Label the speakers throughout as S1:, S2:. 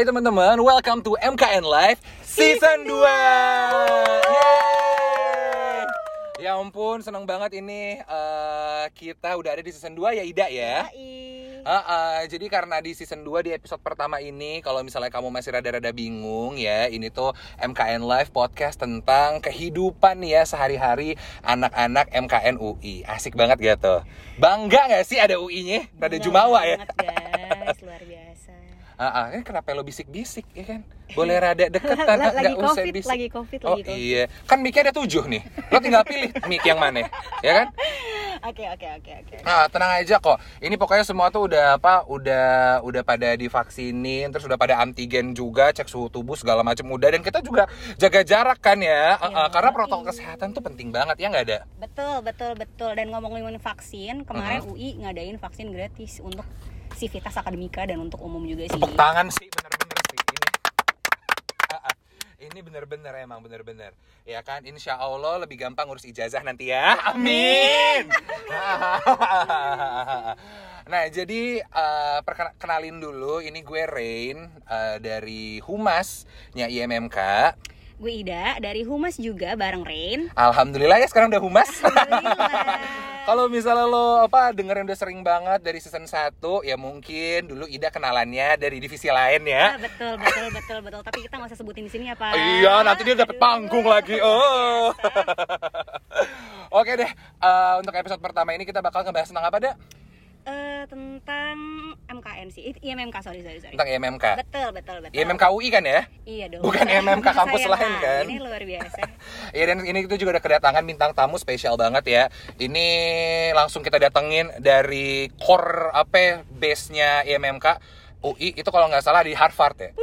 S1: Hai teman-teman, welcome to MKN Live Season 2 Yeay. Ya ampun, seneng banget ini eh, Kita udah ada di season 2 ya Ida ya Ah, ah, jadi karena di season 2 di episode pertama ini kalau misalnya kamu masih rada-rada bingung ya, ini tuh MKN Live podcast tentang kehidupan ya sehari-hari anak-anak MKN UI. Asik banget gitu. Bangga nggak sih ada UI-nya? Rada jumawa ya.
S2: banget, guys.
S1: Ah, ah, ini kenapa lo bisik-bisik ya kan? Boleh rada deketan,
S2: Lagi
S1: nggak usah
S2: COVID,
S1: bisik.
S2: lagi COVID,
S1: oh
S2: lagi COVID.
S1: iya, kan mic ada tujuh nih. Lo tinggal pilih mic yang mana, ya kan?
S2: Oke, oke, oke, oke.
S1: Nah, tenang aja kok. Ini pokoknya semua tuh udah apa? Udah udah pada divaksinin, terus udah pada antigen juga, cek suhu tubuh segala macam udah dan kita juga jaga jarak kan ya. Uh, uh, karena protokol kesehatan tuh penting banget ya nggak ada?
S2: Betul, betul, betul. Dan ngomongin vaksin, kemarin
S1: Mm-hmm.
S2: UI ngadain vaksin gratis untuk Civitas Akademika dan untuk umum juga sih.
S1: Tepuk tangan sih bener-bener sih. Ini. Ini bener-bener emang bener-bener. Ya kan Insya Allah lebih gampang ngurus ijazah nanti ya. Amin. Nah jadi eh, perkena- kenalin dulu. Ini gue Rain eh, dari Humasnya IMMK
S2: Gue Ida dari Humas juga bareng Rain.
S1: Alhamdulillah ya sekarang udah Humas. Kalau misalnya lo apa dengerin udah sering banget dari season 1 ya mungkin dulu Ida kenalannya dari divisi lain ya
S2: Ah, betul, betul, betul, betul. Tapi kita nggak usah sebutin di sini ya, Pak.
S1: Iya, nanti dia dapat panggung lagi. Oh. Oke deh, eh, untuk episode pertama ini kita bakal ngebahas tentang apa, Dak?
S2: Eh, tentang MKN sih. IMMK, sorry, sorry, sorry.
S1: Tentang IMMK.
S2: Betul, betul, betul.
S1: IMMK UI kan ya?
S2: Iya dong.
S1: Bukan IMMK kampus lain kan?
S2: Ini luar biasa.
S1: Iya dan ini itu juga udah kedatangan bintang tamu spesial banget ya. Ini langsung kita datengin dari core apa ya, base-nya IMMK UI itu kalau nggak salah di Harvard ya.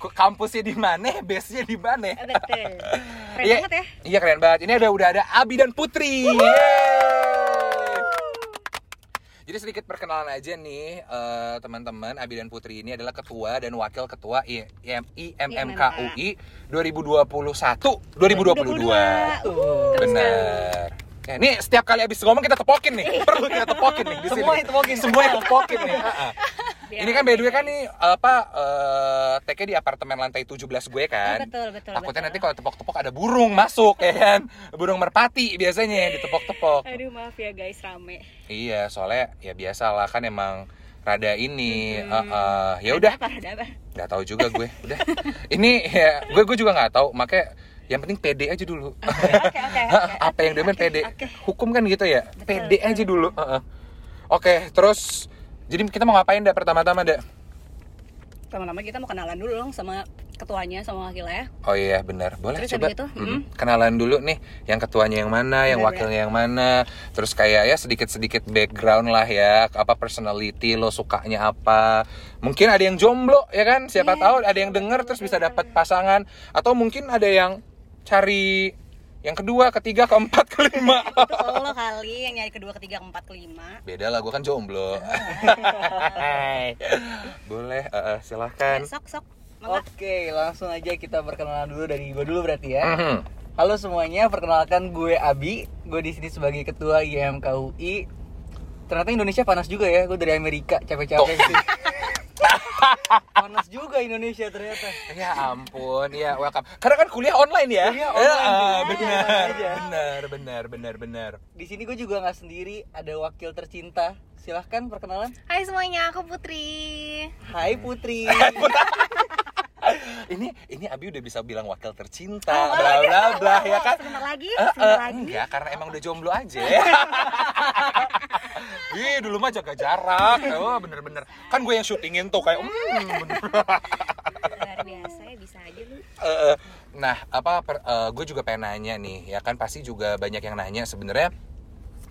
S1: Kampusnya di mana? Base-nya di mana?
S2: Betul. Keren
S1: Iya,
S2: banget ya.
S1: Iya keren banget. Ini ada udah ada Abi dan Putri. Yeay. Jadi sedikit perkenalan aja nih eh, teman-teman. Abi dan Putri ini adalah ketua dan wakil ketua I- IM- IMMK UI 2021 2022. Benar. Ya, ini setiap kali abis ngomong kita tepokin nih. Perlu kita tepokin nih di sini.
S3: Semua ditepokin.
S1: Semua ditepokin nih.
S2: Biar
S1: Ini kan by the way kan nih apa eh take di apartemen lantai 17 gue kan.
S2: Oh, betul, betul,
S1: Takutnya
S2: betul.
S1: nanti kalau tepok-tepok ada burung masuk ya kan. Burung merpati biasanya yang ditepok-tepok.
S2: Aduh maaf ya guys rame.
S1: Iya, soalnya ya biasa lah kan emang rada ini
S2: Hmm.
S1: eh, eh, ya udah nggak tahu juga gue udah ini ya gue gue juga nggak tahu makanya yang penting pede aja dulu
S2: Oke oke oke.
S1: apa yang demen pede
S2: oke.
S1: hukum kan gitu ya
S2: Betul,
S1: pede
S2: betul.
S1: aja dulu Heeh. oke terus jadi kita mau ngapain dah pertama-tama dah
S2: Pertama-tama kita mau kenalan dulu dong sama ketuanya sama wakilnya.
S1: oh iya benar. Boleh
S2: Terus
S1: coba?
S2: itu, mm.
S1: kenalan dulu nih yang ketuanya yang mana yang wakilnya yang mana. Terus kayak ya sedikit-sedikit background lah ya apa personality lo sukanya apa. Mungkin ada yang jomblo ya kan? Siapa
S2: Iya,
S1: tahu ada yang denger terus bisa dapat pasangan. Atau mungkin ada yang cari yang kedua ketiga keempat kelima
S2: Itu lo kali yang nyari kedua, ketiga, keempat, kelima.
S1: beda lah gue kan jomblo boleh eh, eh, silahkan
S2: Sok sok.
S3: Oke, langsung aja kita perkenalan dulu dari gue dulu berarti ya.
S1: Mhm.
S3: Halo semuanya, perkenalkan gue Abi. Gue di sini sebagai ketua IMK UI. Ternyata Indonesia panas juga ya. Gue dari Amerika, capek-capek sih. panas juga Indonesia ternyata.
S1: Ya ampun, ya welcome. Karena kan kuliah online ya.
S3: Kuliah
S1: Ya,
S3: online,
S1: ah,
S3: jadi
S1: benar, benar, benar, benar, benar.
S3: Di sini gue juga nggak sendiri, ada wakil tercinta. Silahkan perkenalan.
S4: Hai semuanya, aku Putri.
S3: Hai Putri.
S1: Ini ini Abi udah bisa bilang wakil tercinta,
S2: Oh,
S1: bla bla bla ya kan?
S2: Sebentar lagi,
S1: Eh,
S2: sebentar
S1: eh,
S2: lagi.
S1: enggak, karena emang udah jomblo aja. Ih, dulu mah jaga jarak. Oh, bener-bener. Kan gue yang syutingin tuh kayak, hmm, bener.
S2: Luar biasa ya bisa aja lu.
S1: Eh, nah, apa per- eh, gue juga pengen nanya nih, ya kan pasti juga banyak yang nanya sebenarnya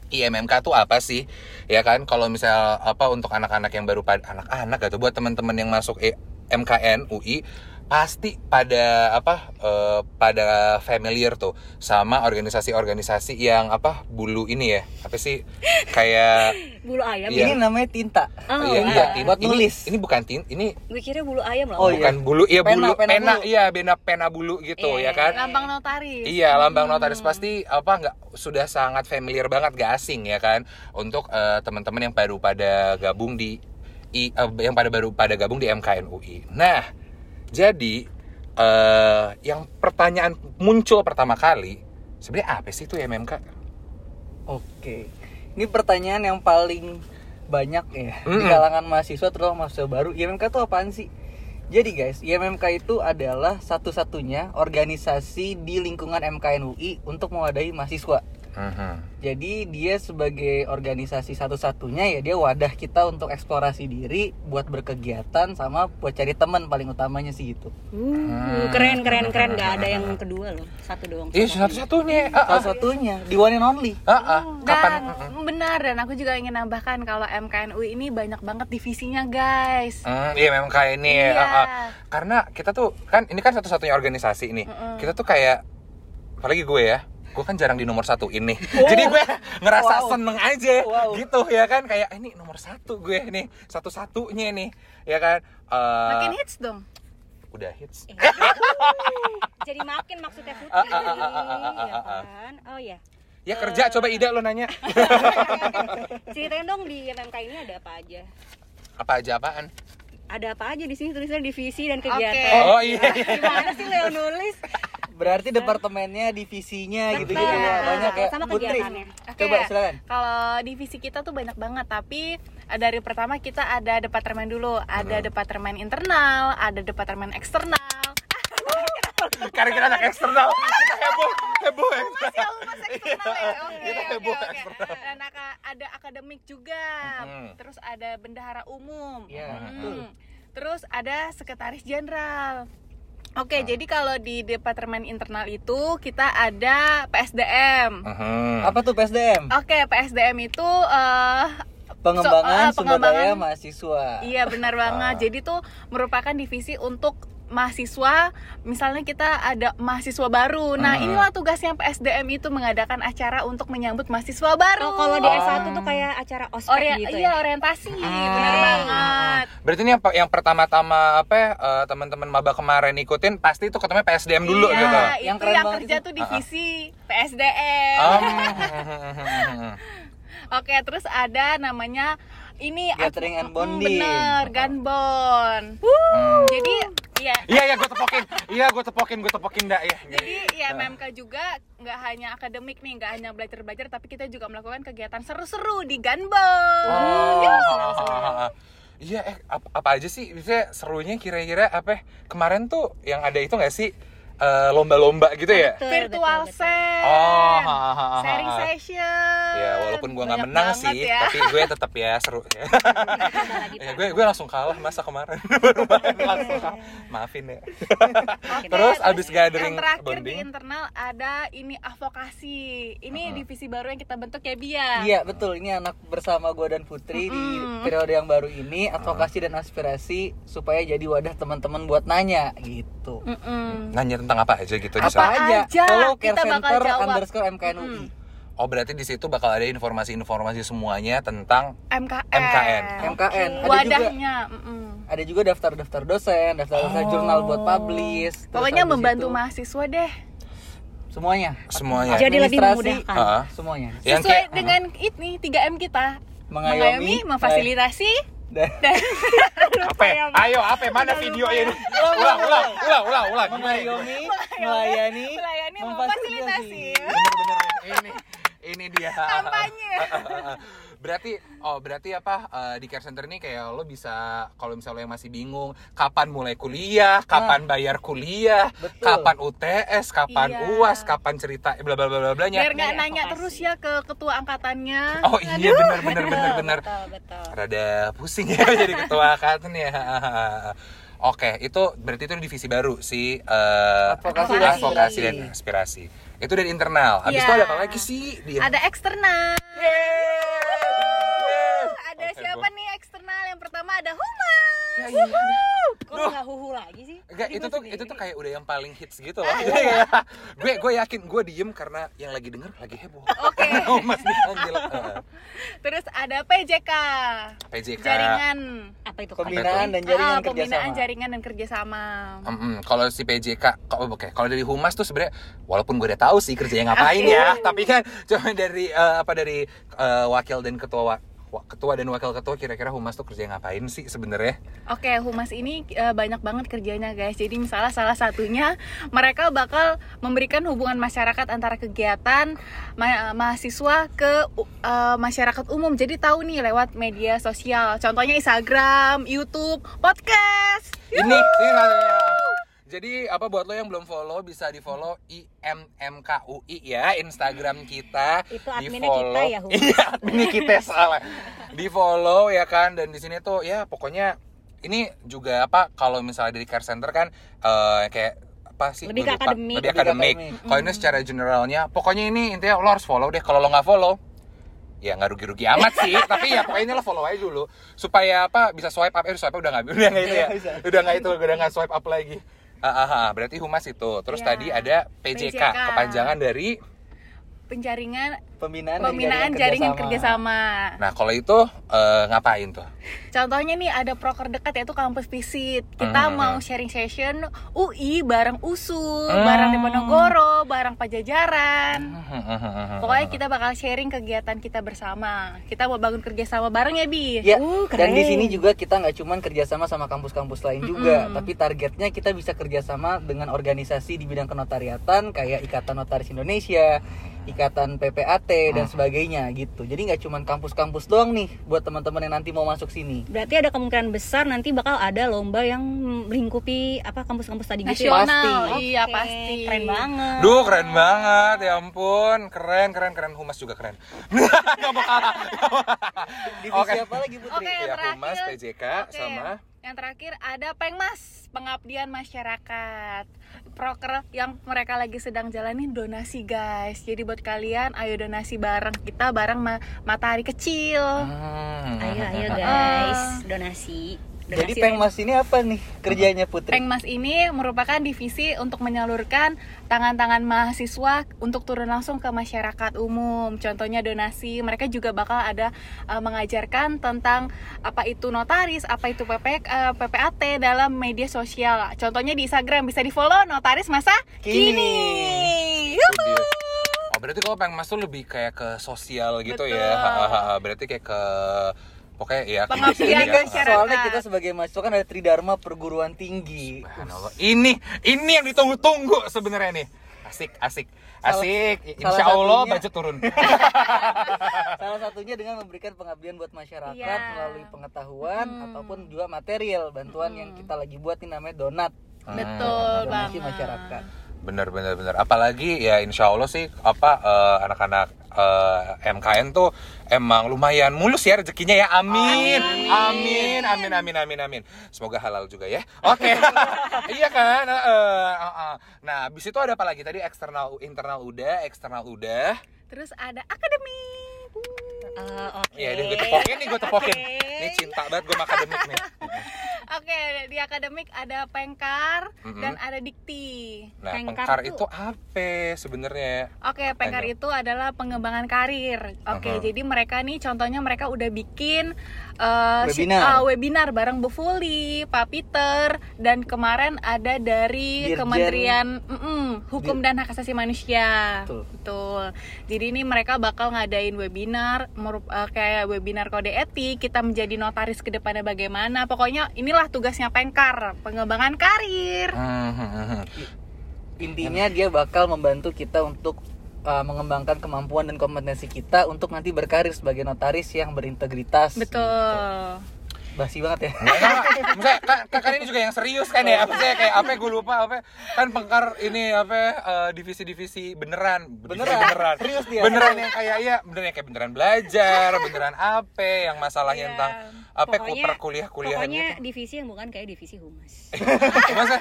S1: IMMK tuh apa sih? Ya kan kalau misal apa untuk anak-anak yang baru anak-anak atau buat teman-teman yang masuk E- MKN UI pasti pada apa eh, pada familiar tuh sama organisasi-organisasi yang apa bulu ini ya apa sih kayak
S2: Bulu ayam.
S1: Iya.
S3: Ini namanya tinta.
S2: Oh,
S1: iya,
S2: iya.
S1: iya, tin-
S3: Buat
S1: ini,
S3: nulis.
S1: ini bukan tin ini
S2: Gue kira bulu ayam loh.
S3: Oh,
S1: bukan
S3: iya.
S1: bulu iya
S3: Pena,
S1: bulu
S3: pena
S1: pena,
S3: bulu.
S1: iya bena pena bulu gitu
S2: Iya,
S1: ya kan
S4: Lambang notaris.
S1: Iya, lambang notaris pasti apa nggak sudah sangat familiar banget gak asing ya kan untuk eh, teman-teman yang baru pada gabung di I- eh, yang pada baru pada gabung di MKN UI. Nah, jadi eh yang pertanyaan muncul pertama kali sebenarnya apa sih itu MMK?
S3: Oke. Ini pertanyaan yang paling banyak ya di
S1: Mm-mm.
S3: kalangan mahasiswa terutama mahasiswa baru. IMMK itu apaan sih? Jadi guys, IMMK itu adalah satu-satunya organisasi di lingkungan MKN UI untuk mewadahi mahasiswa.
S1: Mhm.
S3: Jadi dia sebagai organisasi satu-satunya ya dia wadah kita untuk eksplorasi diri, buat berkegiatan sama buat cari teman paling utamanya sih gitu.
S2: Uh, keren keren keren nggak ada yang kedua loh satu doang
S1: Iya satu-satunya. Ah, ah.
S3: Salah satunya di one and only.
S1: Ah, ah. Kapan?
S4: Dan benar dan aku juga ingin nambahkan kalau MKNU ini banyak banget divisinya guys.
S1: Hmm, iya memang kayak ini ya.
S4: Iya.
S1: ah, ah. Karena kita tuh kan ini kan satu-satunya organisasi nih. Kita tuh kayak apalagi gue ya. Gue kan jarang di nomor satu ini. Jadi gue ngerasa
S3: Wow.
S1: seneng aja
S3: Wow.
S1: gitu ya kan kayak ini nomor satu gue nih satu-satunya nih ya kan. Eh,
S4: Makin hits dong.
S1: udah hits.
S2: jadi makin maksudnya putri
S1: Ah, ah, ah,
S2: ya kan oh ya
S1: Ya kerja coba Ida lo nanya.
S2: ceritain dong di MMK ini ada apa aja
S1: Apa aja apaan?
S2: ada apa aja di sini tulisnya divisi dan kegiatan
S1: Oh iya.
S2: gimana sih Leo nulis
S3: Berarti departemennya, divisinya gitu gitu
S4: Betul.
S3: ya. Banyak ya.
S2: Sama
S3: Putri.
S2: kegiatannya.
S4: Oke.
S3: Coba silakan.
S4: Kalau divisi kita tuh banyak banget, tapi eh, dari pertama kita ada departemen dulu, ada departemen internal, ada departemen eksternal.
S1: Karena kita anak eksternal. Kita heboh, heboh.
S4: Masih aku mas eksternal ya. Oke,
S1: Kita heboh eksternal.
S4: Dan ada akademik juga.
S1: Mhm.
S4: Terus ada bendahara umum.
S3: Iya,
S4: Mhm.
S3: betul.
S4: Terus ada sekretaris jenderal. Oke, jadi kalau di departemen internal itu kita ada PSDM.
S1: Mhm.
S3: Apa tuh PSDM?
S4: Oke, PSDM itu eh,
S3: Pengembangan
S4: So- ah,
S3: sumber daya
S4: pengembangan-
S3: mahasiswa.
S4: Iya benar banget.
S1: Ah.
S4: Jadi tuh merupakan divisi untuk mahasiswa. Misalnya kita ada mahasiswa baru. Nah
S1: Hmm.
S4: inilah tugasnya PSDM itu mengadakan acara untuk menyambut mahasiswa baru.
S2: oh, kalau di S1 tuh kayak acara ospek
S4: Ori-
S2: gitu
S4: iya
S2: ya
S4: orientasi,
S1: Hmm.
S4: benar banget.
S1: Berarti ini yang, yang pertama-tama apa ya, eh, teman-teman maba kemarin ikutin pasti itu ketemunya PSDM dulu
S4: iya,
S1: gitu.
S3: Yang
S4: Yang
S3: keren
S4: yang kerja
S3: itu.
S4: tuh divisi PSDM.
S1: Um,
S4: Oke, terus ada namanya ini
S3: Gathering and bonding.
S4: Bener, Gunbon.
S1: Hmm.
S4: Jadi iya
S1: Iya iya gue tepokin, iya gue tepokin, gue tepokin dah ya.
S4: Jadi ya MMK juga nggak hanya akademik nih, nggak hanya belajar-belajar, tapi kita juga melakukan kegiatan seru-seru di Gunbon.
S1: Oh. Iya eh apa, apa aja sih? Bisa serunya kira-kira apa? Kemarin tuh yang ada itu nggak sih eh, lomba-lomba gitu ya?
S2: Betul,
S4: Virtual
S2: betul, betul.
S4: set,
S1: Oh, ha, ha, ha, ha.
S4: sharing session.
S1: Ya walaupun gue nggak menang sih,
S4: ya.
S1: tapi gue tetap ya seru ya. Ya gue gue langsung kalah masa kemarin baru main langsung kalah. Maafin ya. Terus abis gathering
S4: yang terakhir di
S1: bonding?
S4: internal ada ini advokasi. Ini
S1: Uh-huh.
S4: divisi baru yang kita bentuk ya Bia.
S3: Iya betul ini anak bersama gue dan Putri di
S4: Mm-mm.
S3: periode yang baru ini advokasi dan aspirasi supaya jadi wadah teman-teman buat nanya gitu.
S4: Mm-mm.
S1: Nanya tentang apa aja gitu di
S3: Apa
S1: sana?
S3: aja?
S4: aja
S3: Follow Care
S4: kita bakal
S3: Center
S4: jawab.
S3: underscore MKNUI.
S1: Oh berarti di situ bakal ada informasi-informasi semuanya tentang
S4: MKN.
S1: MKN.
S3: MKN. Ada juga
S4: Wadahnya. mm-mm.
S3: ada juga daftar-daftar dosen, daftar-daftar
S1: Oh.
S3: jurnal buat publish. Terus
S4: Pokoknya membantu
S3: itu
S4: mahasiswa deh.
S3: semuanya.
S1: semuanya.
S2: Jadi lebih memudahkan.
S1: Heeh.
S3: Semuanya.
S4: Sesuai
S1: kayak-
S4: dengan ini 3M kita.
S3: Mengayomi,
S4: memfasilitasi,
S3: Dan
S1: apa? Ayo apa? Mana videonya ini? Ulang, ulang, ulang, ulang, ulang.
S3: mengayomi, melayani,
S4: melayani,
S3: memfasilitasi.
S4: memfasilitasi.
S1: Bener-bener ini ini dia.
S4: Kampanye.
S1: berarti oh berarti apa eh, di care center ini kayak lo bisa kalau misalnya lo yang masih bingung kapan mulai kuliah, kapan bayar kuliah,
S3: Betul.
S1: kapan UTS, kapan
S4: Iya.
S1: UAS, kapan cerita bla bla bla bla blanya.
S4: Biar nggak nanya terus ya ke ketua angkatannya.
S1: Oh iya benar benar benar benar. Rada pusing ya jadi ketua angkatan ya. Oke, itu berarti itu divisi baru si eh,
S3: Advokasi
S4: dan
S1: advokasi dan
S3: aspirasi.
S1: Itu dari internal. Habis
S4: Iya.
S1: itu ada apa lagi sih? Dia.
S4: Ada eksternal.
S1: Yeay.
S4: Ada
S1: Oke,
S4: siapa nih eksternal? Yang pertama ada Humas.
S1: Ya, iya.
S2: kok nggak huhu lagi sih
S1: Enggak, itu tuh
S2: sendiri.
S1: itu tuh kayak udah yang paling hits gitu loh. Jadi kayak, gue gue yakin gue diem karena yang lagi denger lagi heboh.
S4: Oke.
S1: Oh, Mas dipanggil. Heeh.
S4: Terus ada PJK.
S1: PJK.
S4: Jaringan.
S2: apa itu
S3: Pembinaan dan
S4: Ah,
S3: jaringan
S4: pembinaan
S3: kerjasama.
S4: jaringan dan kerjasama.
S1: Mm-mm, kalau si PJK, kok oke. Kalau dari humas tuh sebenarnya, walaupun gue udah tahu sih kerjanya ngapain ya, tapi kan cuma dari eh, apa dari eh, wakil dan ketua ketua dan wakil ketua kira-kira humas tuh kerja ngapain sih sebenarnya?
S4: Oke, humas ini eh, banyak banget kerjanya guys. Jadi misalnya salah satunya mereka bakal memberikan hubungan masyarakat antara kegiatan ma- mahasiswa ke eh, masyarakat umum. Jadi tahu nih lewat media sosial. Contohnya Instagram, YouTube, podcast.
S1: Ini, ini katanya. Jadi apa buat lo yang belum follow bisa di follow IMMKUI ya Instagram kita.
S2: Itu
S1: Di
S2: adminnya kita ya.
S1: Iya adminnya kita salah. Di follow ya kan dan di sini tuh ya pokoknya ini juga apa kalau misalnya dari care center kan eh, kayak apa sih
S2: Lebih ke akademik.
S1: lebih akademik. Kalau ini secara generalnya pokoknya ini intinya lo harus follow deh. Kalau lo nggak follow ya nggak rugi-rugi amat sih. Tapi ya pokoknya lo follow aja dulu. Supaya apa bisa swipe up. Eh swipe up udah nggak udah nggak itu ya.
S3: Iya,
S1: udah nggak itu udah nggak swipe up lagi Ah, ah, ah. berarti humas itu terus
S4: Iya.
S1: tadi ada PJK,
S4: PJK.
S1: kepanjangan dari
S4: Penjaringan
S3: Pembinaan,
S4: pembinaan jaringan kerjasama.
S1: nah kalau itu eh, ngapain tuh
S4: Contohnya nih ada proker dekat yaitu kampus visit. Kita
S1: Hmm.
S4: mau sharing session UI bareng USU,
S1: Hmm.
S4: bareng Diponegoro, bareng Pajajaran.
S1: Hmm.
S4: Pokoknya kita bakal sharing kegiatan kita bersama. Kita mau bangun kerjasama bareng ya Bi.
S3: Ya,
S2: Uh,
S3: dan di sini juga kita nggak cuman kerjasama sama kampus-kampus lain juga, tapi targetnya kita bisa kerjasama dengan organisasi di bidang kenotariatan kayak Ikatan Notaris Indonesia, Ikatan PPAT dan sebagainya gitu. Jadi nggak cuman kampus-kampus doang nih buat teman-teman yang nanti mau masuk sini.
S2: Berarti ada kemungkinan besar nanti bakal ada lomba yang melingkupi apa kampus-kampus tadi gitu ya?
S4: Nasional,
S3: Pasti.
S4: iya
S2: Oke,
S4: pasti.
S2: Keren banget.
S1: Duh keren banget ya ampun keren keren keren humas juga keren nggak mau kalah
S3: Divisi
S1: Oke.
S3: apa lagi Putri?
S4: Oke, yang
S1: ya
S4: terakhir.
S1: humas PJK
S4: Oke.
S1: sama
S4: Yang terakhir ada Pengmas, pengabdian masyarakat. Proker yang mereka lagi sedang jalanin donasi guys. Jadi buat kalian ayo donasi bareng kita bareng ma- matahari kecil.
S1: Hmm.
S2: Ayo ayo guys, donasi.
S3: Jadi
S2: Donasi
S3: Pengmas ini apa nih kerjanya Putri?
S4: Pengmas ini merupakan divisi untuk menyalurkan tangan-tangan mahasiswa untuk turun langsung ke masyarakat umum. Contohnya donasi, mereka juga bakal ada uh, mengajarkan tentang apa itu notaris, apa itu PP, uh, PPAT dalam media sosial. Contohnya di Instagram bisa di-follow notaris masa
S3: Kini.
S4: kini.
S1: Oh berarti kalau pengmas tuh lebih kayak ke sosial gitu ya.
S4: Betul.
S1: Ha. Berarti kayak ke pokoknya ya
S4: Pengabdian
S1: gitu
S3: Ini
S1: ya.
S3: kan
S4: masyarakat.
S3: soalnya kita sebagai mahasiswa kan ada Tridharma perguruan tinggi.
S1: Ini ini yang ditunggu-tunggu sebenarnya nih. Asik asik asik.
S3: salah
S1: Insya Allah
S3: satunya-
S1: budget turun.
S3: Salah satunya dengan memberikan pengabdian buat masyarakat
S4: Iya.
S3: melalui pengetahuan
S4: Hmm.
S3: ataupun juga material bantuan yang kita lagi buat nih namanya donat.
S4: Betul
S3: Donasi
S4: banget.
S3: masyarakat.
S1: Bener bener bener. Apalagi ya insya Allah sih apa eh, anak-anak eh, MKN tuh emang lumayan mulus ya rezekinya ya. Amin. Amin. Amin amin amin amin. Semoga halal juga ya. Oke. iya kan. Eh, eh, eh, eh. Nah, habis itu ada apa lagi tadi eksternal internal udah, eksternal udah.
S4: Terus ada akademi.
S2: Eh, Oke.
S1: Iya, deh gue tepokin nih, gue tepokin. Ini cinta banget gue sama akademik nih.
S4: Oke, di akademik ada Pengkar
S1: Mm-mm.
S4: dan ada Dikti.
S1: Nah,
S2: Pengkar
S1: pengkar itu apa sebenarnya?
S4: Oke, Pengkar
S1: Ayo.
S4: itu adalah pengembangan karir. Oke,
S1: Aha.
S4: jadi mereka nih contohnya mereka udah bikin eh, si-
S3: Webinar.
S4: ah, webinar bareng Bu Fuli, Pak Peter, dan kemarin ada dari
S3: Dirjen-
S4: Kementerian mm-mm, Hukum dan Hak Asasi Manusia.
S3: Betul.
S4: Betul. Jadi ini mereka bakal ngadain webinar merup- eh, kayak webinar kode etik, kita menjadi notaris ke depannya bagaimana. Pokoknya inilah tugasnya Pengkar, pengembangan karir.
S3: Intinya dia bakal membantu kita untuk uh, mengembangkan kemampuan dan kompetensi kita untuk nanti berkarir sebagai notaris yang berintegritas.
S4: Betul.
S3: Basi banget ya.
S1: Maksudnya, kan, kan, kan ini juga yang serius kan ya Maksudnya kayak apa gue lupa apa Kan pengkar ini apa eh, divisi-divisi beneran Divisi
S3: Beneran?
S1: beneran
S3: Serius dia?
S1: Beneran yang kayak ya Beneran yang kayak beneran belajar Beneran apa Yang masalahnya
S4: Iya.
S1: tentang Apa
S2: Pokoknya-
S1: perkuliah-kuliahan
S2: Pokoknya
S1: gitu
S2: divisi yang bukan kayak divisi humas.
S1: Masa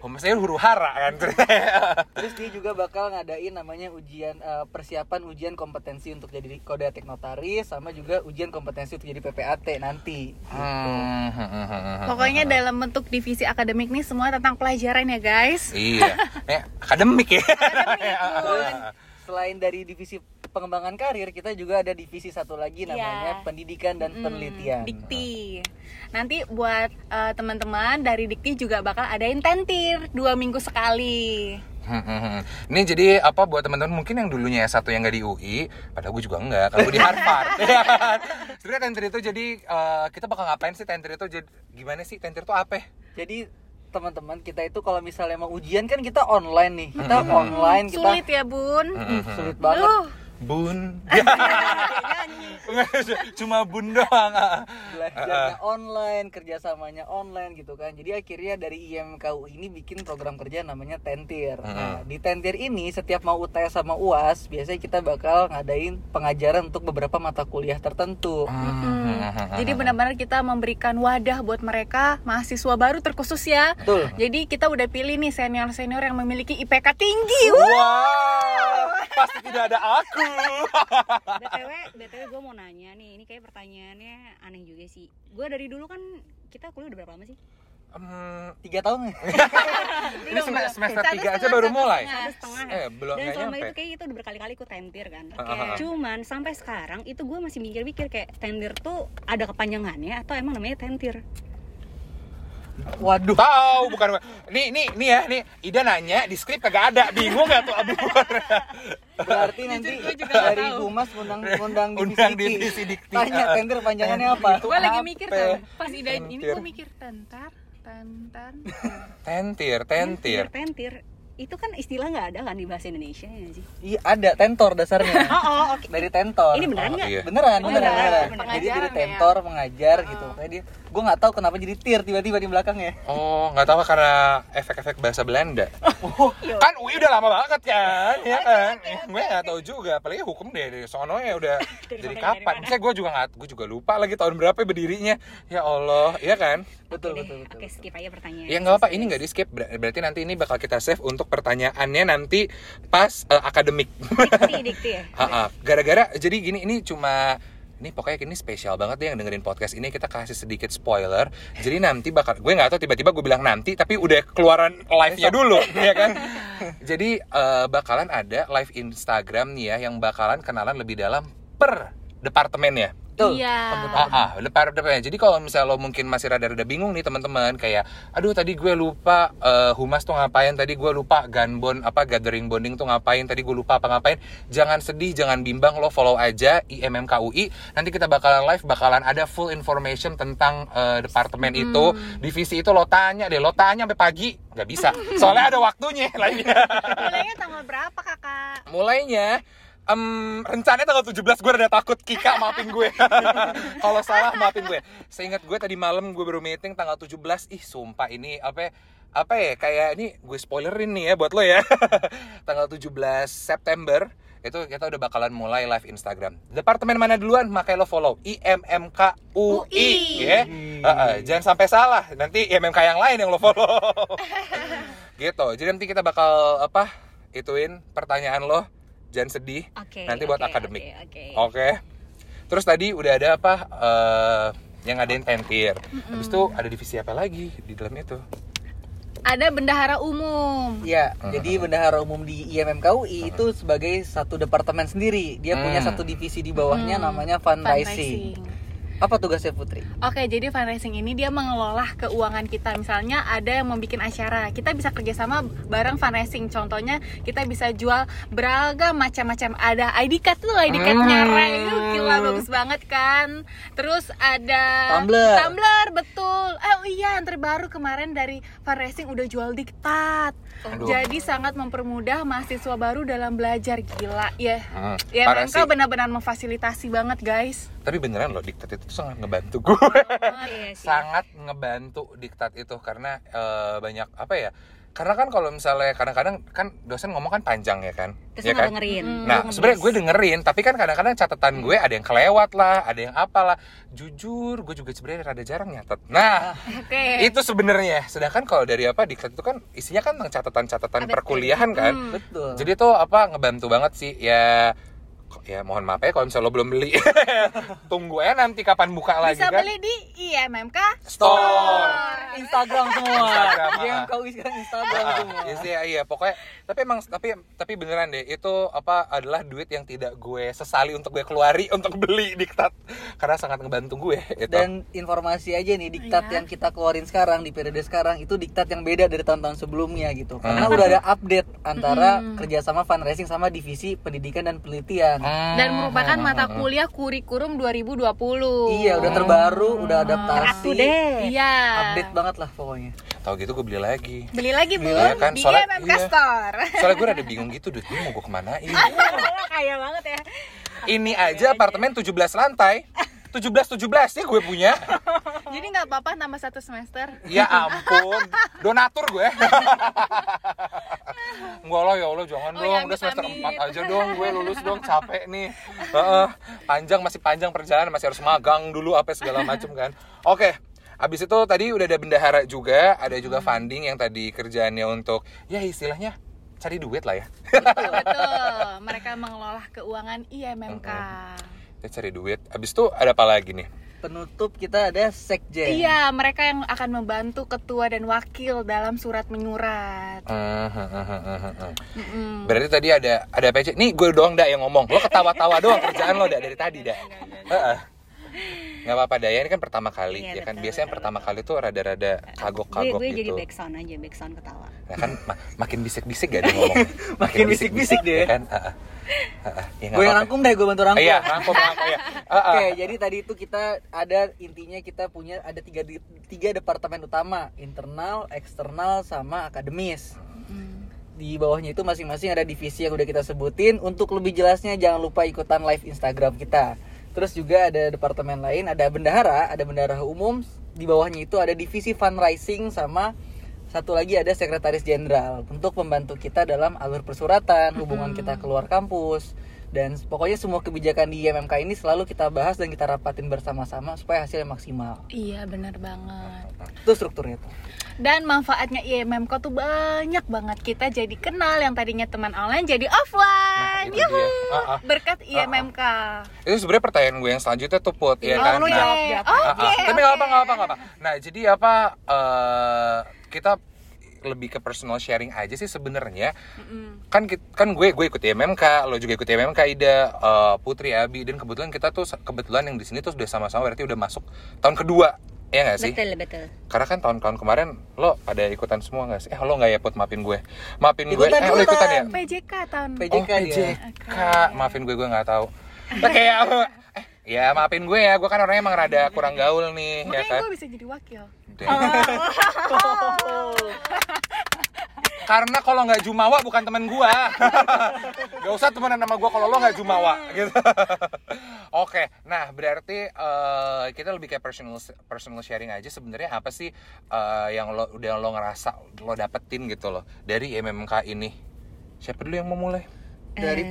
S1: Maksudnya huru hara kan
S3: Terus dia juga bakal ngadain namanya ujian uh, persiapan ujian kompetensi untuk jadi kode etik notaris sama juga ujian kompetensi untuk jadi PPAT nanti.
S1: Hmm, hmm, hmm.
S4: Pokoknya dalam bentuk divisi akademik nih semua tentang pelajaran ya guys.
S1: Iya Eh, Akademik ya
S3: Terus selain dari divisi pengembangan karir, kita juga ada divisi satu lagi namanya
S4: Iya.
S3: pendidikan dan
S4: Mm,
S3: penelitian.
S4: Dikti. Nanti buat eh, teman-teman dari Dikti juga bakal adain tentir dua minggu sekali.
S1: Hmm, hmm, hmm. Ini jadi apa buat teman-teman mungkin yang dulunya S1 yang nggak di UI, padahal gue juga enggak, kalau gue di Harvard. ya kan? Sebenarnya tentir itu jadi eh, kita bakal ngapain sih tentir itu jadi gimana sih tentir itu apa?
S3: Jadi teman-teman kita itu kalau misalnya mau ujian kan kita online nih. Kita
S1: Hmm.
S3: online kita
S4: Sulit ya, Bun.
S3: Hmm, sulit banget.
S4: Duh,
S1: Bun. Cuma bun doang.
S3: belajarnya online, kerjasamanya online gitu kan. Jadi akhirnya dari IMKU ini bikin program kerja namanya Tentir. Nah, di Tentir ini setiap mau UTS sama UAS, biasanya kita bakal ngadain pengajaran untuk beberapa mata kuliah tertentu.
S4: Hmm. Jadi benar-benar kita memberikan wadah buat mereka mahasiswa baru terkhusus ya.
S3: Betul.
S4: Jadi kita udah pilih nih senior-senior yang memiliki IPK tinggi.
S1: Wow, pasti tidak ada aku.
S2: btw btw gue mau nanya nih ini kayak pertanyaannya aneh juga sih gue dari dulu kan kita kuliah udah berapa lama sih
S1: Hmm,
S3: Tiga tahun
S1: ini sem- semester
S4: Satu
S1: 3 aja baru
S4: satu
S1: mulai.
S2: satu setengah
S1: Eh, belum
S2: dan selama
S1: nyampe.
S2: itu kayak itu udah berkali-kali ikut tentir kan
S1: Oke.
S2: cuman sampai sekarang itu gue masih mikir-mikir kayak tentir tuh ada kepanjangannya atau emang namanya tentir
S3: Waduh.
S1: Tahu bukan nih nih nih ya nih Ida nanya di skrip kagak ada bingung gak tuh abis
S3: Berarti nanti dari
S4: tahu.
S3: Humas undang undang
S1: Undang
S3: divisi
S1: divisi dikti.
S3: Tanya tender panjangannya apa?
S4: Gue lagi mikir kan, pas ide ini gue mikir tentar, tentan.
S1: tentir tentir
S2: tentir itu kan istilah nggak ada kan di bahasa Indonesia ya sih
S3: Iya ada tentor dasarnya.
S2: oh, oh oke
S3: Dari tentor.
S2: ini beneran
S1: Oh,
S2: nggak
S1: iya.
S3: Beneran,
S2: Oh,
S3: beneran,
S2: beneran.
S3: beneran.
S4: Pengajaran
S3: Jadi dari
S4: ya?
S3: tentor mengajar gitu. Kayak dia, gue nggak tahu kenapa jadi tir tiba-tiba di belakangnya.
S1: Oh, nggak tahu karena efek-efek bahasa Belanda.
S2: Iya.
S1: kan UI udah lama banget kan, ya kan? gue nggak tahu juga, apalagi hukum deh dari sono ya udah
S2: Dari
S1: dari
S2: mana,
S1: kapan? Saya gue juga nggak, gue juga lupa lagi tahun berapa berdirinya. Ya Allah, ya kan?
S3: Betul, betul, betul.
S2: oke skip aja pertanyaan
S1: Ya nggak apa, ini nggak di skip. Ber- Berarti nanti ini bakal kita save untuk pertanyaannya nanti pas eh, akademik.
S2: dikti dikti ya.
S1: Gara-gara jadi gini ini cuma ini pokoknya ini spesial banget deh yang dengerin podcast ini kita kasih sedikit spoiler. Jadi nanti bakal gue nggak tahu tiba-tiba gue bilang nanti tapi udah keluaran live-nya dulu ya kan. Jadi eh, bakalan ada live Instagram nih ya yang bakalan kenalan lebih dalam per departemennya.
S3: Betul.
S4: Iya.
S1: Ah, ah, depan depannya. Jadi kalau misalnya lo mungkin masih rada-rada bingung nih teman-teman, kayak, aduh tadi gue lupa eh, humas tuh ngapain, tadi gue lupa gunbond apa gathering bonding tuh ngapain, tadi gue lupa apa ngapain. Jangan sedih, jangan bimbang, lo follow aja IMMKUI. Nanti kita bakalan live, bakalan ada full information tentang eh, departemen itu, divisi itu lo tanya deh, lo tanya sampai pagi nggak bisa, soalnya ada waktunya lainnya.
S4: Mulainya tanggal berapa kakak?
S1: Mulainya em rencananya tanggal 17 gue rada takut Kika maafin gue. Kalau salah maafin gue. Seingat gue tadi malam gue baru meeting tanggal 17 ih sumpah ini apa ya- apa ya? Kayak ini gue spoilerin nih ya buat lo ya. Tanggal 17 September itu kita udah bakalan mulai live Instagram. Departemen mana duluan? Makanya lo follow. IMMKUI
S4: UI.
S1: ya Heeh, jangan sampai salah. Nanti IMMK yang lain yang lo follow. Gitu. Jadi nanti kita bakal apa ituin pertanyaan lo jangan sedih
S2: Oke,
S1: nanti buat akademik
S2: oke,
S1: oke
S2: oke.
S1: terus tadi udah ada apa eh, yang ngadain tentir habis itu ada divisi apa lagi di dalam itu
S4: Ada bendahara umum.
S3: Iya, jadi bendahara umum di IMMKUI itu sebagai satu departemen sendiri. Dia punya
S1: Hmm.
S3: satu divisi di bawahnya
S4: Hmm,
S3: namanya fundraising. Apa tugasnya Putri?
S4: Oke, jadi fundraising ini dia mengelola keuangan kita. Misalnya ada yang membuat acara, kita bisa kerjasama bareng fundraising. Contohnya kita bisa jual beragam macam-macam. Ada ID card tuh, ID card
S1: Hmm.
S4: nyerah itu gila bagus banget kan. Terus ada
S3: Tumbler.
S4: Tumbler, betul. Oh iya, yang terbaru kemarin dari fundraising udah jual diktat.
S1: Aduh.
S4: Jadi sangat mempermudah mahasiswa baru dalam belajar gila ya.
S1: Hmm,
S4: Ya, mereka benar-benar memfasilitasi banget, guys.
S1: tapi beneran loh diktat itu sangat ngebantu gue
S2: Iya sih.
S1: sangat ngebantu diktat itu karena eh, banyak apa ya karena kan kalau misalnya kadang-kadang kan dosen ngomong kan panjang ya kan
S2: Terus
S1: ya kan
S2: dengerin.
S4: Mm.
S1: Nah, sebenarnya gue dengerin, tapi kan kadang-kadang catatan gue ada yang kelewat lah, ada yang apalah. Jujur, gue juga sebenarnya rada jarang nyatet. Nah,
S4: Oke.
S1: itu sebenarnya. Sedangkan kalau dari apa diktat itu kan isinya kan tentang catatan-catatan
S4: Ada-
S1: perkuliahan kan.
S4: Hmm.
S3: Betul.
S1: Jadi tuh apa ngebantu banget sih ya. Ya mohon maaf ya kalau misalnya lo belum beli. Tunggu ya nanti kapan buka lagi
S4: bisa
S1: kan.
S4: beli di IMMK
S1: Store.
S3: Instagram semua.
S1: Instagram, ah.
S3: GMKUI sekarang Instagram
S1: Ah,
S3: semua.
S1: iya sih, iya pokoknya tapi emang tapi tapi beneran deh itu apa adalah duit yang tidak gue sesali untuk gue keluari untuk beli diktat karena sangat ngebantu gue itu.
S3: Dan informasi aja nih diktat
S4: Iya.
S3: yang kita keluarin sekarang di periode sekarang itu diktat yang beda dari tahun-tahun sebelumnya gitu. Karena
S1: Hmm.
S3: udah ada update antara
S4: Hmm.
S3: kerjasama fundraising sama divisi pendidikan dan penelitian.
S1: Hmm,
S4: dan merupakan
S1: hmm,
S4: mata kuliah kurikulum 2020
S3: Iya, udah terbaru, udah adaptasi.
S2: Ratu deh.
S4: iya
S3: Update banget lah pokoknya.
S1: Tahu gitu gue beli lagi.
S4: beli lagi bu
S1: Iya kan,
S4: di
S1: soalnya-
S4: MMK
S1: iya.
S4: Store
S1: Soalnya gue rada bingung gitu duit gue mau gue kemanain.
S2: Kaya banget ya.
S1: Ini aja apartemen 17 lantai. 17 17 ya gue punya.
S4: jadi nggak apa-apa nambah satu semester
S1: Ya ampun, donatur gue. Enggak lah ya Allah jangan
S4: Oh,
S1: dong,
S4: ya,
S1: udah semester
S4: amit-amit.
S1: 4 aja dong gue lulus dong capek nih. Heeh, panjang masih panjang perjalanan masih harus magang dulu apa segala macam kan. Oke. Abis itu tadi udah ada bendahara juga, ada juga funding yang tadi kerjaannya untuk ya istilahnya cari duit lah ya.
S4: betul betul mereka mengelola keuangan IMMK
S1: Dia cari duit. Abis itu ada apa lagi nih?
S3: Penutup kita ada sekjen.
S4: Iya, mereka yang akan membantu ketua dan wakil dalam surat menyurat.
S1: Hmm, hmm, hmm, hmm, hmm, hmm.
S4: Mm-mm.
S1: Berarti tadi ada ada PC. Nih gue doang dah yang ngomong. Lo ketawa-tawa doang kerjaan lo dah dari tadi dah. Heeh. Nggak apa-apa Daya ini kan pertama kali
S2: Iya,
S1: ya kan
S2: betul,
S1: biasanya
S2: betul,
S1: pertama kali tuh rada-rada
S2: Gue
S1: kagok-kagok
S2: gue jadi
S1: gitu.
S2: backsound aja, backsound ketawa.
S1: Nah kan ma- makin bisik-bisik gak dia ngomong.
S3: Makin bisik-bisik deh.
S1: ya kan. Heeh. Heeh. Ya, nggak
S3: Gue yang rangkum deh, gue bantu rangkum.
S1: Iya, rangkum rangkum ya. Heeh.
S3: Oke, jadi tadi itu kita ada intinya kita punya ada tiga tiga departemen utama, internal, eksternal, sama akademis.
S4: Mm.
S3: Di bawahnya itu masing-masing ada divisi yang udah kita sebutin. Untuk lebih jelasnya jangan lupa ikutan live Instagram kita. Terus juga ada departemen lain, ada bendahara, ada bendahara umum. Di bawahnya itu ada divisi fundraising sama satu lagi ada sekretaris jenderal untuk membantu kita dalam alur persuratan, hubungan kita keluar kampus dan pokoknya semua kebijakan di IMMK ini selalu kita bahas dan kita rapatin bersama-sama supaya hasilnya maksimal.
S4: Iya, benar banget.
S3: Itu strukturnya tuh.
S4: Dan manfaatnya IMMK tuh banyak banget. Kita jadi kenal yang tadinya teman online jadi offline.
S1: Nah,
S4: Yuhu.
S1: Ah, ah.
S4: Berkat IMMK.
S1: Itu sebenarnya pertanyaan gue yang selanjutnya tuh put ya
S2: Oh,
S1: kan.
S2: lu
S1: Nah,
S2: jawab.
S1: Ah. Tapi nggak apa nggak apa nggak apa. Nah jadi apa eh, kita lebih ke personal sharing aja sih sebenarnya.
S4: Mm-mm.
S1: Kan kan gue gue ikut IMMK, lo juga ikut IMMK Ida, eh, Putri Abi dan kebetulan kita tuh kebetulan yang di sini tuh sudah sama-sama berarti udah masuk tahun kedua. Ya nggak sih?
S2: Betul, betul.
S1: Karena kan tahun-tahun kemarin lo pada ikutan semua nggak sih? Eh lo nggak ya put maafin gue. Maafin gue.
S3: Ikutan,
S1: Eh lo ikutan ya?
S4: PJK tahun
S3: PJK
S1: oh. PJK. Maafin gue, gue nggak tahu. Nah, kayak eh, ya maafin gue ya, gue kan orangnya emang rada kurang gaul nih, ya
S4: Makanya
S1: kan.
S4: gue bisa jadi wakil.
S1: Damn. Karena kalau nggak jumawa bukan temen gue. gak usah temenan sama gue kalau lo nggak jumawa, gitu. Oke, nah berarti eh, kita lebih kayak personal personal sharing aja. Sebenarnya apa sih eh, yang lo udah lo ngerasa lo dapetin gitu loh dari MMK ini? Siapa dulu yang mau mulai?
S3: Dari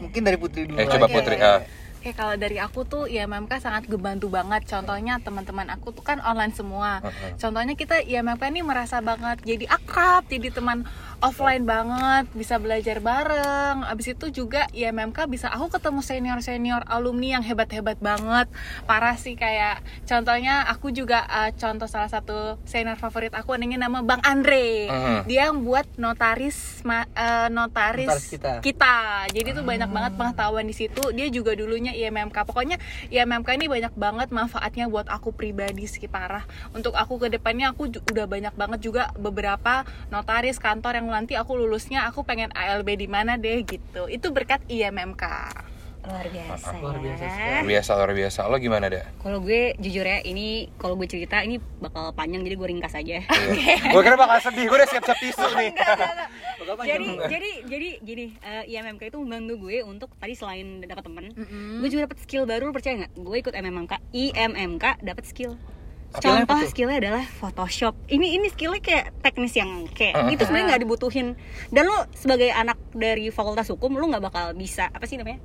S3: mungkin dari Putri dulu.
S1: Eh coba
S3: aja.
S1: Putri. eh.
S4: Oke, kalau dari aku tuh IMMK sangat ngebantu banget. Contohnya teman-teman aku tuh kan online semua.
S1: Heeh.
S4: Contohnya kita IMMK ini merasa banget jadi akrab, jadi teman offline banget, bisa belajar bareng. Abis itu juga IMMK bisa aku ketemu senior-senior alumni yang hebat-hebat banget. Parah sih kayak contohnya aku juga eh, contoh salah satu senior favorit aku namanya nama Bang Andre.
S1: Mhm.
S4: Dia yang buat notaris ma- eh, notaris,
S3: Notaris kita.
S4: kita. Jadi tuh banyak banget pengetahuan di situ. Dia juga dulunya IMMK. Pokoknya IMMK ini banyak banget manfaatnya buat aku pribadi sih parah. Untuk aku ke depannya aku udah banyak banget juga beberapa notaris kantor yang nanti aku lulusnya aku pengen ALB di mana deh gitu. Itu berkat IMMK.
S2: Luar biasa.
S3: Luar biasa
S2: ya.
S3: sekali.
S1: Luar biasa, luar biasa. Lo gimana deh?
S2: Kalau gue jujur ya, ini kalau gue cerita ini bakal panjang jadi gue ringkas aja.
S1: gue kira bakal sedih, gue udah siap-siap tisu nih.
S3: Bapak
S2: jadi jadi jadi gini, eh, IMMK itu membantu gue untuk tadi selain dapat temen, gue juga dapat skill baru. Percaya nggak? Gue ikut MMK, IMMK dapat skill. Contoh skillnya adalah Photoshop. Ini ini skillnya kayak teknis yang kayak
S1: Uh-uh.
S2: itu sebenarnya nggak dibutuhin. Dan lo sebagai anak dari Fakultas Hukum, lo nggak bakal bisa apa sih namanya?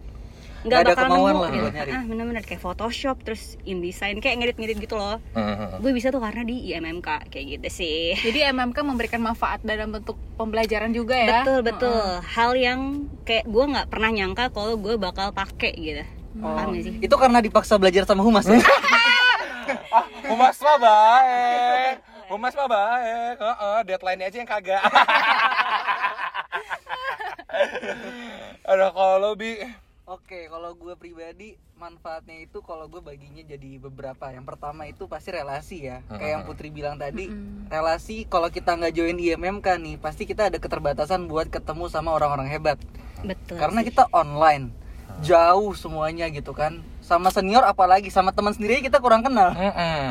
S3: Nggak ada
S2: bakal
S3: kemauan
S2: nemu
S3: lah
S2: gitu.
S3: buat nyari.
S2: Ah, bener-bener kayak Photoshop terus InDesign kayak ngedit-ngedit gitu loh.
S1: Mhm.
S2: Gue bisa tuh karena di IMMK kayak gitu sih.
S4: Jadi MMK memberikan manfaat dalam bentuk pembelajaran juga ya.
S2: Betul betul. Hal yang kayak gue nggak pernah nyangka kalau gue bakal pakai gitu.
S3: Oh.
S2: Paham gak sih?
S3: Itu karena dipaksa belajar sama Humas ya?
S1: ah, humas mah baik. Humas mah baik, Heeh, deadline aja yang kagak. Aduh kalau bi,
S3: Oke, kalau gue pribadi manfaatnya itu kalau gue baginya jadi beberapa. Yang pertama itu pasti relasi ya. Kayak yang Putri bilang tadi, relasi kalau kita nggak join IMMK nih, pasti kita ada keterbatasan buat ketemu sama orang-orang hebat.
S2: Betul.
S3: Karena kita online, jauh semuanya gitu kan. Sama senior apalagi sama teman sendiri kita kurang kenal.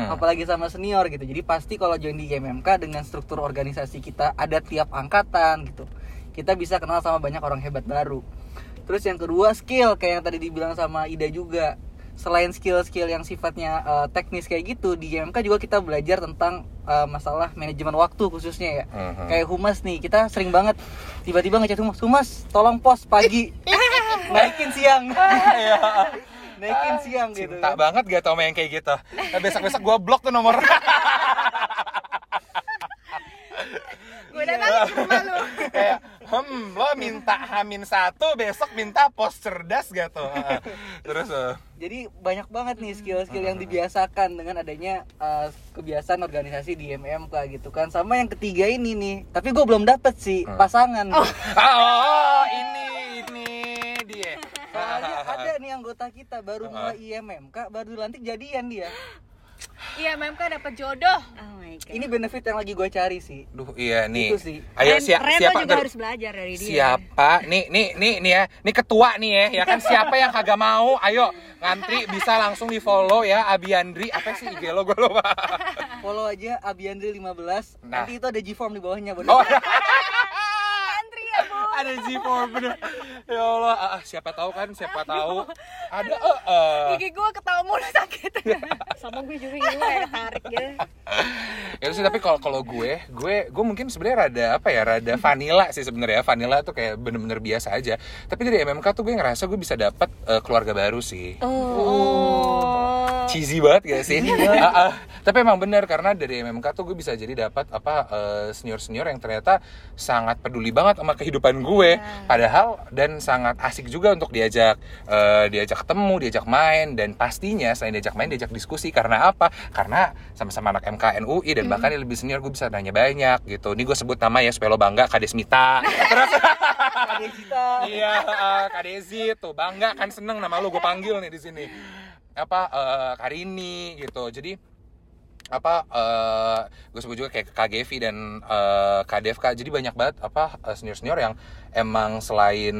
S3: Apalagi sama senior gitu jadi pasti kalau join di IMMK dengan struktur organisasi kita ada tiap angkatan gitu kita bisa kenal sama banyak orang hebat baru terus yang kedua skill kayak yang tadi dibilang sama Ida juga selain skill-skill yang sifatnya eh, teknis kayak gitu di IMMK juga kita belajar tentang eh, masalah manajemen waktu khususnya ya
S1: Mhm.
S3: kayak humas nih kita sering banget tiba-tiba ngechat humas humas tolong pos pagi naikin siang naikin siang gitu
S1: Cinta
S3: kan.
S1: banget gak tau sama yang kayak gitu. Eh, besok-besok gue blok tuh nomor.
S4: gue datang ke rumah lu
S1: kayak hmm lo minta hamin satu besok minta pos cerdas gak tuh? Terus eh,
S3: Jadi banyak banget nih skill-skill yang dibiasakan dengan adanya uh, kebiasaan organisasi di MMK gitu kan. Sama yang ketiga ini nih, tapi gue belum dapet sih pasangan.
S1: oh. Ini ini dia.
S3: Soalnya ada nih anggota kita baru mulai IMMK, baru dilantik jadian dia.
S4: Iya memang dapat jodoh
S2: Oh my god.
S3: Ini benefit yang lagi gue cari sih.
S1: Duh iya nih
S3: Itu sih.
S1: ayo
S2: Reno
S1: siapa
S2: juga harus belajar dari dia.
S1: siapa nih nih nih nih ya nih ketua nih ya ya kan siapa yang kagak mau ayo ngantri bisa langsung di follow ya Abiandri apa sih IG lo gue lupa
S3: Follow aja Abiandri 15.
S1: Nah.
S3: Nanti itu ada G-form di bawahnya,
S1: oh
S4: ya bu
S1: ada G4 bener ya Allah ah, ah, siapa tahu kan siapa tahu ada eh eh.
S4: gigi gue ketawa mulu sakit
S2: Sama gue juga gitu kayak ketarik gitu.
S1: ya sih tapi kalau kalau gue gue gue mungkin sebenarnya rada apa ya rada vanilla sih sebenarnya vanilla tuh kayak bener-bener biasa aja tapi dari MMK tuh gue ngerasa gue bisa dapat eh, keluarga baru sih
S2: Oh.
S1: cheesy banget gak sih? Ah, ah. Tapi emang bener karena dari MMK tuh gue bisa jadi dapat apa senior senior yang ternyata sangat peduli banget sama kehidupan gue. Padahal dan sangat asik juga untuk diajak eh, diajak ketemu, diajak main dan pastinya selain diajak main diajak diskusi karena apa? Karena sama-sama anak MKN UI dan bahkan yang lebih senior gue bisa nanya banyak gitu. Ini gue sebut nama ya supaya lo bangga Kadesmita. Terus
S3: Ada kita.
S1: iya uh, Kak Desi tuh bangga kan seneng nama lu gue panggil nih di sini apa uh, Karini gitu jadi apa uh, gue sebut juga kayak Gevi dan uh, Kak Devka. Jadi banyak banget apa senior senior yang emang selain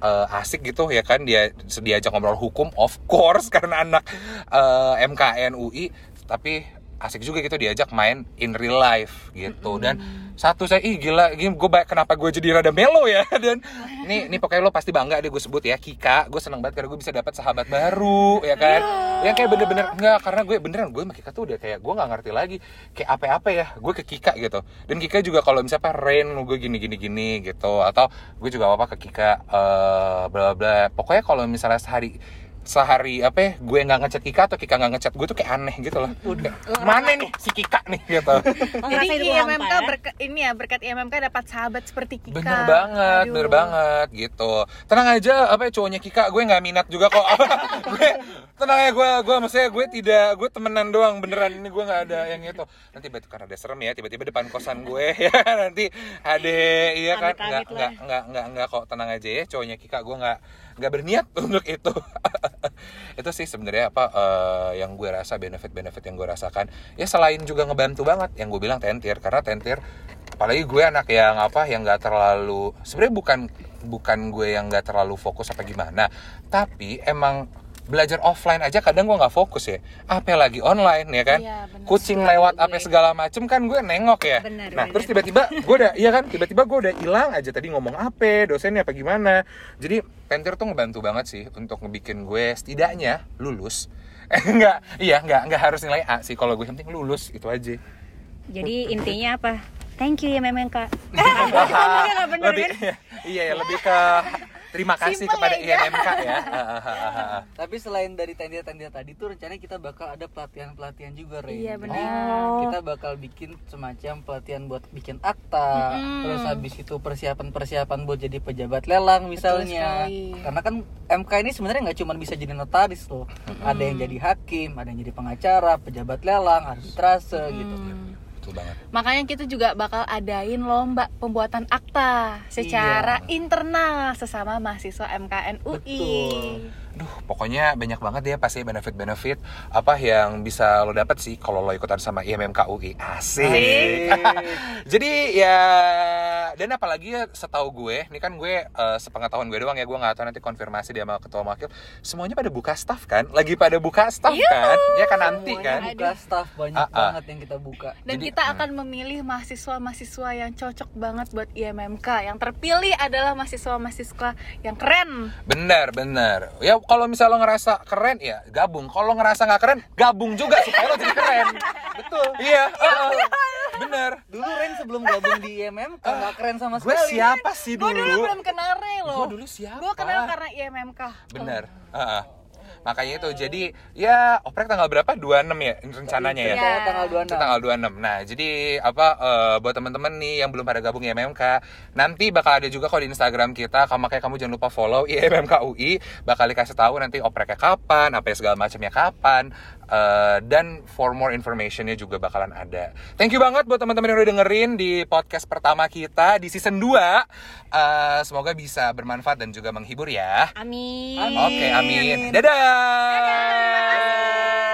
S1: uh, asik gitu ya kan dia diajak ngobrol hukum of course karena anak uh, MKN UI tapi asik juga gitu diajak main in real life gitu. Dan satu saya ih gila gue kenapa gue jadi rada melo ya? Dan ini ini pokoknya lo pasti bangga deh gue sebut ya Kika. Gue seneng banget karena gue bisa dapat sahabat baru ya kan? Yang kayak bener-bener enggak karena gue beneran gue sama Kika tuh udah kayak gue nggak ngerti lagi kayak apa-apa ya gue ke Kika gitu. Dan Kika juga kalau misalnya Rain gue gini gini gini gitu. Atau gue juga apa ke Kika eh bla bla pokoknya kalau misalnya sehari sehari apa ya gue nggak ngechat Kika atau Kika nggak ngechat gue tuh kayak aneh gitu loh Kayak, mana nih si Kika nih gitu
S2: Oh,
S4: jadi IMMK
S2: ya?
S4: berkat ini ya berkat IMMK dapat sahabat seperti Kika
S1: Bener banget,
S4: Aduh.
S1: bener banget gitu. Tenang aja, apa ya cowoknya Kika, gue nggak minat juga kok. gue tenang ya gue, gue maksudnya gue tidak, gue temenan doang beneran ini gue nggak ada yang itu. Nanti tiba karena ada serem ya, tiba-tiba depan kosan gue ya nanti ada iya kan nggak
S2: Amit-amit lah.
S1: nggak nggak nggak nggak kok tenang aja ya cowoknya Kika gue nggak nggak berniat untuk itu. itu sih sebenarnya apa eh, yang gue rasa benefit-benefit yang gue rasakan. Ya selain juga ngebantu banget yang gue bilang tentir. Karena tentir apalagi gue anak yang apa yang nggak terlalu sebenarnya bukan bukan gue yang nggak terlalu fokus apa gimana. Tapi emang belajar offline aja kadang gue nggak fokus ya apa lagi online ya kan
S4: Iya, bener.
S1: kucing lewat apa segala macem kan gue nengok ya
S2: Bener,
S1: nah
S2: bener.
S1: terus tiba-tiba gue udah iya kan tiba-tiba gue udah hilang aja tadi ngomong apa dosennya apa gimana jadi Penter tuh ngebantu banget sih untuk ngebikin gue setidaknya lulus eh enggak iya enggak enggak harus nilai A sih kalau gue yang penting lulus itu aja
S2: Jadi intinya apa? Thank you ya memang kak.
S1: Lebih
S2: kan?
S1: iya ya lebih ke terima kasih
S4: Simple
S1: kepada
S4: ya,
S1: IMMK ya.
S3: Tapi selain dari tenda-tenda tadi tuh rencananya kita bakal ada pelatihan-pelatihan juga, Ren.
S4: Iya, benar.
S3: kita bakal bikin semacam pelatihan buat bikin akta,
S4: Mm-mm.
S3: terus habis itu persiapan-persiapan buat jadi pejabat lelang misalnya. Karena kan MK ini sebenarnya nggak cuma bisa jadi notaris loh. Ada yang jadi hakim, ada yang jadi pengacara, pejabat lelang, arbitrase gitu.
S1: Betul banget.
S4: Makanya kita juga bakal adain lomba pembuatan akta secara internal sesama mahasiswa MKN UI.
S3: Betul.
S1: Duh, pokoknya banyak banget ya pasti benefit-benefit apa yang bisa lo dapat sih kalau lo ikutan sama IMMK UI. Asik. Jadi ya dan apalagi ya setahu gue, ini kan gue eh, sepengetahuan gue doang ya, gue nggak tahu nanti konfirmasi dia sama ketua wakil. Semuanya pada buka staff kan? Lagi pada buka staff kan? Ya kan nanti kan?
S3: Semuanya buka staff banyak
S1: Ah, ah.
S3: banget yang kita buka
S4: Dan
S1: Jadi,
S4: kita
S1: hmm.
S4: akan memilih mahasiswa-mahasiswa yang cocok banget buat IMMK. Yang terpilih adalah mahasiswa-mahasiswa yang keren.
S1: Bener, bener. Ya kalau misalnya lo ngerasa keren ya gabung. Kalau ngerasa nggak keren, gabung juga supaya lo jadi keren.
S3: betul
S1: Iya, heeh. bener.
S3: dulu Ren sebelum gabung di IMM kan nggak keren sama
S1: Gue
S3: sekali
S1: siapa sih
S4: Gue dulu
S1: dulu?
S4: belum kenal Re loh.
S1: Gue dulu siapa?
S4: Gue kenal karena IMMK.
S1: Bener. Heeh. Makanya itu jadi ya oprek tanggal berapa? 26 ya rencananya ya.
S3: Rencananya tanggal
S1: Itu
S3: 26
S1: tanggal 26. Nah, jadi apa eh, buat teman-teman nih yang belum pada gabung IMMK, nanti bakal ada juga kok di Instagram kita, kamu makanya kamu jangan lupa follow IMMK UI, bakal dikasih tahu nanti opreknya kapan, apa ya segala macamnya kapan. Uh, dan for more informationnya juga bakalan ada. Thank you banget buat teman-teman yang udah dengerin di podcast pertama kita di season 2. Uh, eh, semoga bisa bermanfaat dan juga menghibur ya.
S2: Amin.
S1: Oke, okay, amin. Dadah. Dadah.